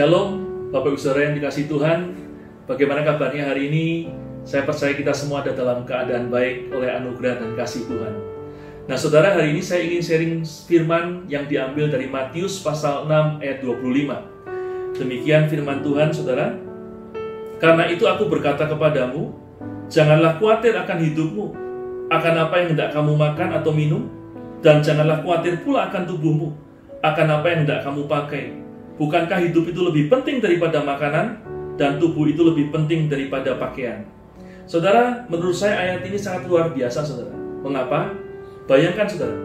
Shalom, Bapak Ibu Saudara yang dikasih Tuhan. Bagaimana kabarnya hari ini? Saya percaya kita semua ada dalam keadaan baik oleh anugerah dan kasih Tuhan. Nah, Saudara, hari ini saya ingin sharing firman yang diambil dari Matius pasal 6 ayat 25. Demikian firman Tuhan, Saudara. Karena itu aku berkata kepadamu, janganlah khawatir akan hidupmu, akan apa yang hendak kamu makan atau minum, dan janganlah khawatir pula akan tubuhmu, akan apa yang hendak kamu pakai. Bukankah hidup itu lebih penting daripada makanan, dan tubuh itu lebih penting daripada pakaian? Saudara, menurut saya ayat ini sangat luar biasa, saudara. Mengapa? Bayangkan, saudara,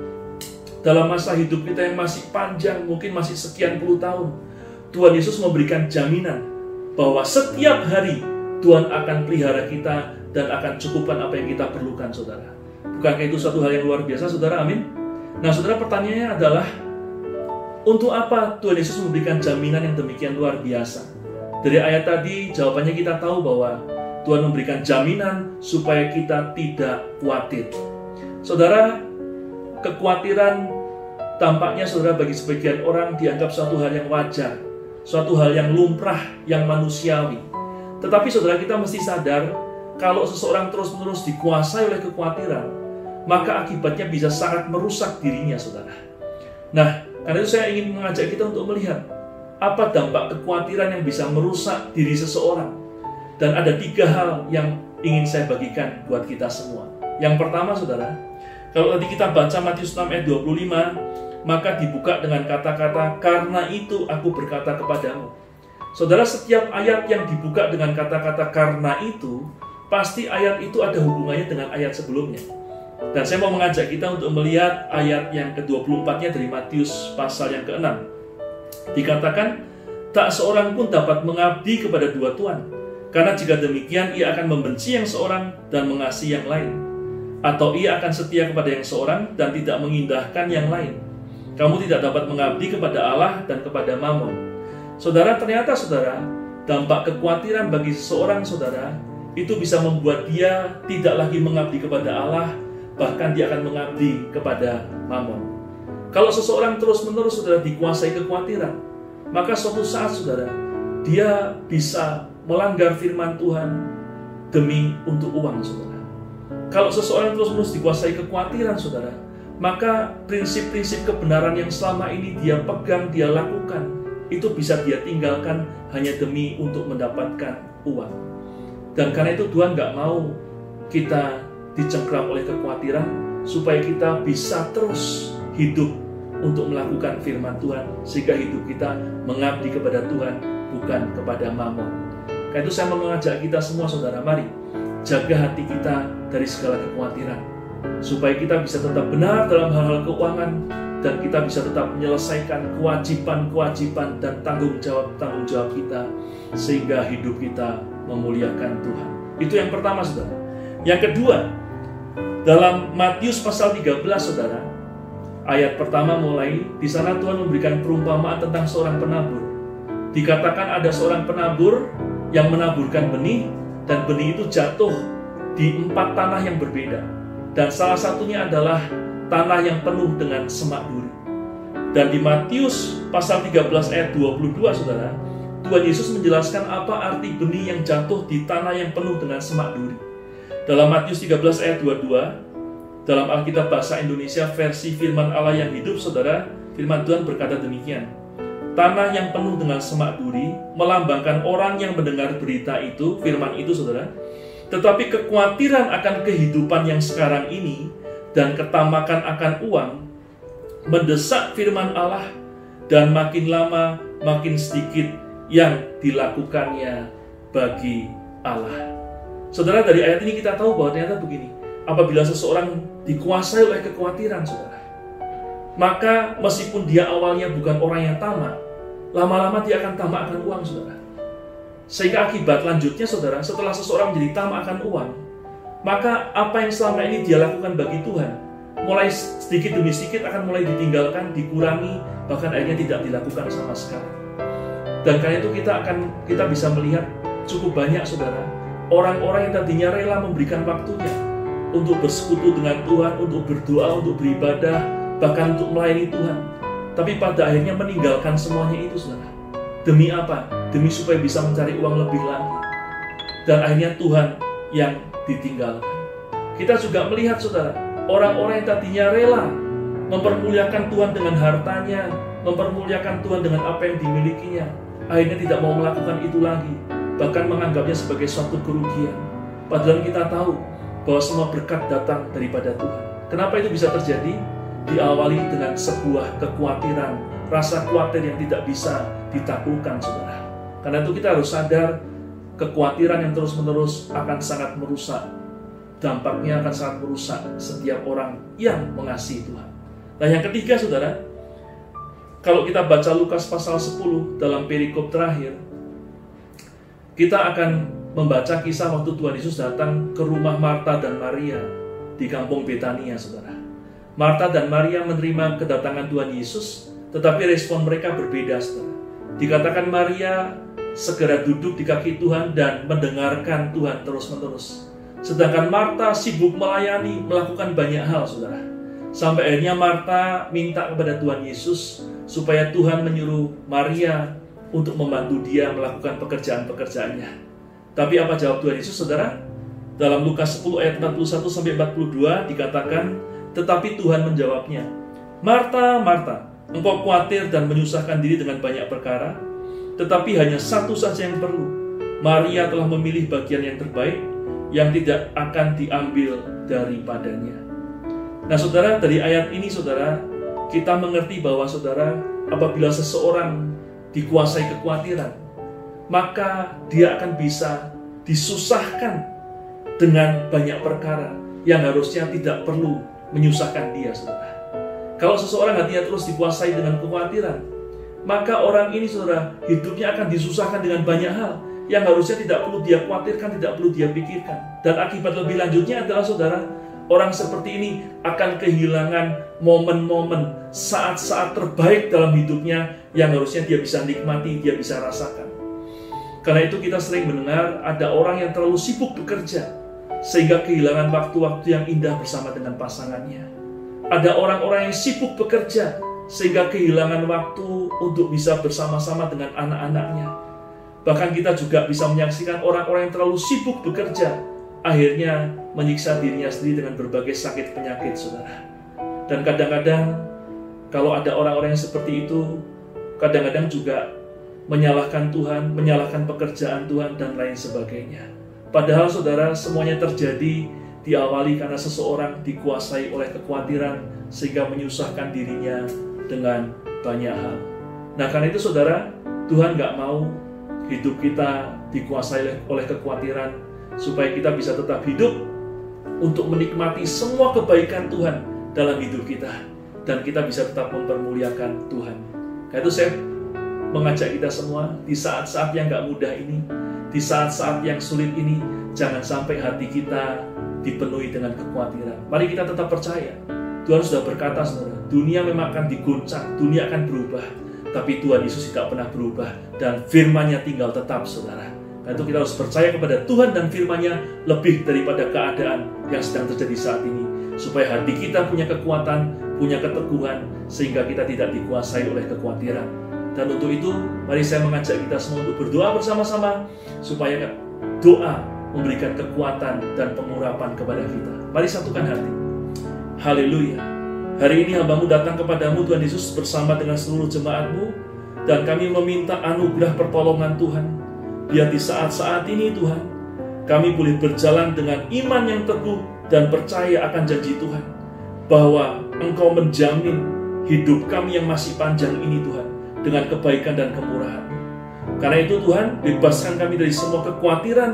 dalam masa hidup kita yang masih panjang, mungkin masih sekian puluh tahun, Tuhan Yesus memberikan jaminan bahwa setiap hari Tuhan akan pelihara kita dan akan cukupkan apa yang kita perlukan, saudara. Bukankah itu suatu hal yang luar biasa, saudara? Amin. Nah, saudara, pertanyaannya adalah, untuk apa Tuhan Yesus memberikan jaminan yang demikian luar biasa? Dari ayat tadi, jawabannya kita tahu bahwa Tuhan memberikan jaminan supaya kita tidak khawatir. Saudara, kekhawatiran tampaknya saudara bagi sebagian orang dianggap suatu hal yang wajar, suatu hal yang lumrah, yang manusiawi. Tetapi saudara kita mesti sadar, kalau seseorang terus-menerus dikuasai oleh kekhawatiran, maka akibatnya bisa sangat merusak dirinya, saudara. Nah, karena itu saya ingin mengajak kita untuk melihat apa dampak kekhawatiran yang bisa merusak diri seseorang. Dan ada tiga hal yang ingin saya bagikan buat kita semua. Yang pertama, saudara, kalau tadi kita baca Matius 6 ayat 25, maka dibuka dengan kata-kata, karena itu aku berkata kepadamu. Saudara, setiap ayat yang dibuka dengan kata-kata karena itu, pasti ayat itu ada hubungannya dengan ayat sebelumnya. Dan saya mau mengajak kita untuk melihat ayat yang ke-24-nya dari Matius pasal yang ke-6. Dikatakan, tak seorang pun dapat mengabdi kepada dua tuan, karena jika demikian ia akan membenci yang seorang dan mengasihi yang lain. Atau ia akan setia kepada yang seorang dan tidak mengindahkan yang lain. Kamu tidak dapat mengabdi kepada Allah dan kepada Mammon. Saudara, ternyata saudara, dampak kekhawatiran bagi seseorang saudara itu bisa membuat dia tidak lagi mengabdi kepada Allah, bahkan dia akan mengabdi kepada Mammon. Kalau seseorang terus-menerus saudara dikuasai kekhawatiran, maka suatu saat saudara, dia bisa melanggar firman Tuhan demi untuk uang, saudara. Kalau seseorang terus-menerus dikuasai kekhawatiran, saudara, maka prinsip-prinsip kebenaran yang selama ini dia pegang, dia lakukan, itu bisa dia tinggalkan hanya demi untuk mendapatkan uang. Dan karena itu Tuhan nggak mau kita dicengkram oleh kekhawatiran, supaya kita bisa terus hidup untuk melakukan firman Tuhan, sehingga hidup kita mengabdi kepada Tuhan, bukan kepada mamon. Karena itu saya mengajak kita semua saudara, mari jaga hati kita dari segala kekhawatiran. Supaya kita bisa tetap benar dalam hal-hal keuangan dan kita bisa tetap menyelesaikan kewajiban-kewajiban dan tanggung jawab-tanggung jawab kita sehingga hidup kita memuliakan Tuhan. Itu yang pertama saudara. Yang kedua, dalam Matius pasal 13 saudara, ayat pertama mulai, di sana Tuhan memberikan perumpamaan tentang seorang penabur. Dikatakan ada seorang penabur yang menaburkan benih dan benih itu jatuh di empat tanah yang berbeda. Dan salah satunya adalah tanah yang penuh dengan semak duri. Dan di Matius pasal 13 ayat 22 Saudara, Tuhan Yesus menjelaskan apa arti benih yang jatuh di tanah yang penuh dengan semak duri. Dalam Matius 13 ayat 22, dalam Alkitab bahasa Indonesia versi firman Allah yang hidup Saudara, firman Tuhan berkata demikian. Tanah yang penuh dengan semak duri melambangkan orang yang mendengar berita itu, firman itu saudara. Tetapi kekhawatiran akan kehidupan yang sekarang ini dan ketamakan akan uang mendesak firman Allah dan makin lama makin sedikit yang dilakukannya bagi Allah. Saudara dari ayat ini kita tahu bahwa ternyata begini, apabila seseorang dikuasai oleh kekhawatiran saudara, maka meskipun dia awalnya bukan orang yang tamak, lama-lama dia akan tamak akan uang, saudara. Sehingga akibat lanjutnya, saudara, setelah seseorang menjadi tamak akan uang, maka apa yang selama ini dia lakukan bagi Tuhan, mulai sedikit demi sedikit akan mulai ditinggalkan, dikurangi, bahkan akhirnya tidak dilakukan sama sekali. Dan karena itu kita akan kita bisa melihat cukup banyak, saudara, orang-orang yang tadinya rela memberikan waktunya untuk bersekutu dengan Tuhan, untuk berdoa, untuk beribadah, bahkan untuk melayani Tuhan tapi pada akhirnya meninggalkan semuanya itu saudara Demi apa? Demi supaya bisa mencari uang lebih lagi. Dan akhirnya Tuhan yang ditinggalkan. Kita juga melihat saudara, orang-orang yang tadinya rela mempermuliakan Tuhan dengan hartanya, mempermuliakan Tuhan dengan apa yang dimilikinya, akhirnya tidak mau melakukan itu lagi, bahkan menganggapnya sebagai suatu kerugian. Padahal kita tahu bahwa semua berkat datang daripada Tuhan. Kenapa itu bisa terjadi? Diawali dengan sebuah kekhawatiran, rasa khawatir yang tidak bisa ditaklukkan, saudara. Karena itu kita harus sadar kekhawatiran yang terus-menerus akan sangat merusak. Dampaknya akan sangat merusak setiap orang yang mengasihi Tuhan. Nah yang ketiga saudara, kalau kita baca Lukas pasal 10 dalam perikop terakhir, kita akan membaca kisah waktu Tuhan Yesus datang ke rumah Marta dan Maria di kampung Betania, saudara. Marta dan Maria menerima kedatangan Tuhan Yesus, tetapi respon mereka berbeda, saudara. Dikatakan Maria segera duduk di kaki Tuhan dan mendengarkan Tuhan terus-menerus. Sedangkan Marta sibuk melayani, melakukan banyak hal, saudara. Sampai akhirnya Marta minta kepada Tuhan Yesus supaya Tuhan menyuruh Maria untuk membantu dia melakukan pekerjaan-pekerjaannya. Tapi apa jawab Tuhan Yesus, saudara? Dalam Lukas 10 ayat 41 sampai 42 dikatakan, tetapi Tuhan menjawabnya, Marta, Marta, engkau khawatir dan menyusahkan diri dengan banyak perkara, tetapi hanya satu saja yang perlu. Maria telah memilih bagian yang terbaik, yang tidak akan diambil daripadanya. Nah saudara, dari ayat ini saudara, kita mengerti bahwa saudara, apabila seseorang dikuasai kekhawatiran, maka dia akan bisa disusahkan dengan banyak perkara yang harusnya tidak perlu menyusahkan dia, saudara. Kalau seseorang hatinya terus dikuasai dengan kekhawatiran, maka orang ini, saudara, hidupnya akan disusahkan dengan banyak hal yang harusnya tidak perlu dia khawatirkan, tidak perlu dia pikirkan. Dan akibat lebih lanjutnya adalah, saudara, orang seperti ini akan kehilangan momen-momen saat-saat terbaik dalam hidupnya yang harusnya dia bisa nikmati, dia bisa rasakan. Karena itu kita sering mendengar ada orang yang terlalu sibuk bekerja sehingga kehilangan waktu-waktu yang indah bersama dengan pasangannya. Ada orang-orang yang sibuk bekerja sehingga kehilangan waktu untuk bisa bersama-sama dengan anak-anaknya. Bahkan kita juga bisa menyaksikan orang-orang yang terlalu sibuk bekerja akhirnya menyiksa dirinya sendiri dengan berbagai sakit penyakit, saudara. Dan kadang-kadang kalau ada orang-orang yang seperti itu, kadang-kadang juga menyalahkan Tuhan, menyalahkan pekerjaan Tuhan, dan lain sebagainya. Padahal saudara, semuanya terjadi diawali karena seseorang dikuasai oleh kekhawatiran sehingga menyusahkan dirinya dengan banyak hal. Nah karena itu saudara, Tuhan nggak mau hidup kita dikuasai oleh kekhawatiran, supaya kita bisa tetap hidup untuk menikmati semua kebaikan Tuhan dalam hidup kita dan kita bisa tetap mempermuliakan Tuhan. Karena itu saya mengajak kita semua di saat-saat yang gak mudah ini, di saat-saat yang sulit ini, jangan sampai hati kita dipenuhi dengan kekhawatiran. Mari kita tetap percaya. Tuhan sudah berkata, saudara, dunia memang akan diguncang, dunia akan berubah. Tapi Tuhan Yesus tidak pernah berubah dan firman-Nya tinggal tetap, saudara. Karena itu kita harus percaya kepada Tuhan dan firman-Nya lebih daripada keadaan yang sedang terjadi saat ini. Supaya hati kita punya kekuatan, punya keteguhan, sehingga kita tidak dikuasai oleh kekhawatiran. Dan untuk itu, mari saya mengajak kita semua untuk berdoa bersama-sama, supaya doa memberikan kekuatan dan pengurapan kepada kita. Mari satukan hati. Haleluya. Hari ini hambamu datang kepadamu Tuhan Yesus bersama dengan seluruh jemaatmu dan kami meminta anugerah pertolongan Tuhan Biar di saat-saat ini Tuhan, kami boleh berjalan dengan iman yang teguh dan percaya akan janji Tuhan. Bahwa Engkau menjamin hidup kami yang masih panjang ini Tuhan, dengan kebaikan dan kemurahan. Karena itu Tuhan, bebaskan kami dari semua kekhawatiran,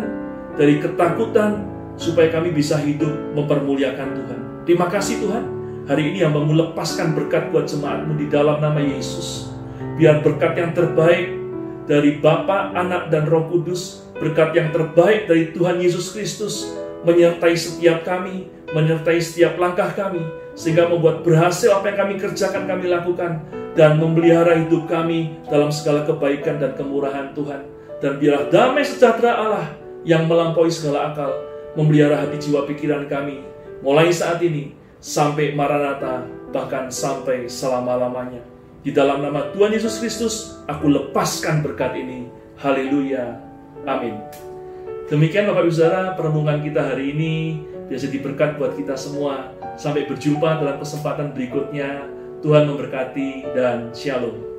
dari ketakutan, supaya kami bisa hidup mempermuliakan Tuhan. Terima kasih Tuhan, hari ini yang lepaskan berkat buat jemaatmu di dalam nama Yesus. Biar berkat yang terbaik dari Bapa, Anak, dan Roh Kudus, berkat yang terbaik dari Tuhan Yesus Kristus menyertai setiap kami, menyertai setiap langkah kami, sehingga membuat berhasil apa yang kami kerjakan, kami lakukan, dan memelihara hidup kami dalam segala kebaikan dan kemurahan Tuhan. Dan biarlah damai sejahtera Allah yang melampaui segala akal, memelihara hati jiwa pikiran kami, mulai saat ini sampai Maranatha, bahkan sampai selama-lamanya. Di dalam nama Tuhan Yesus Kristus, aku lepaskan berkat ini. Haleluya. Amin. Demikian Bapak Ibu Saudara, perenungan kita hari ini biasa diberkat buat kita semua. Sampai berjumpa dalam kesempatan berikutnya. Tuhan memberkati dan shalom.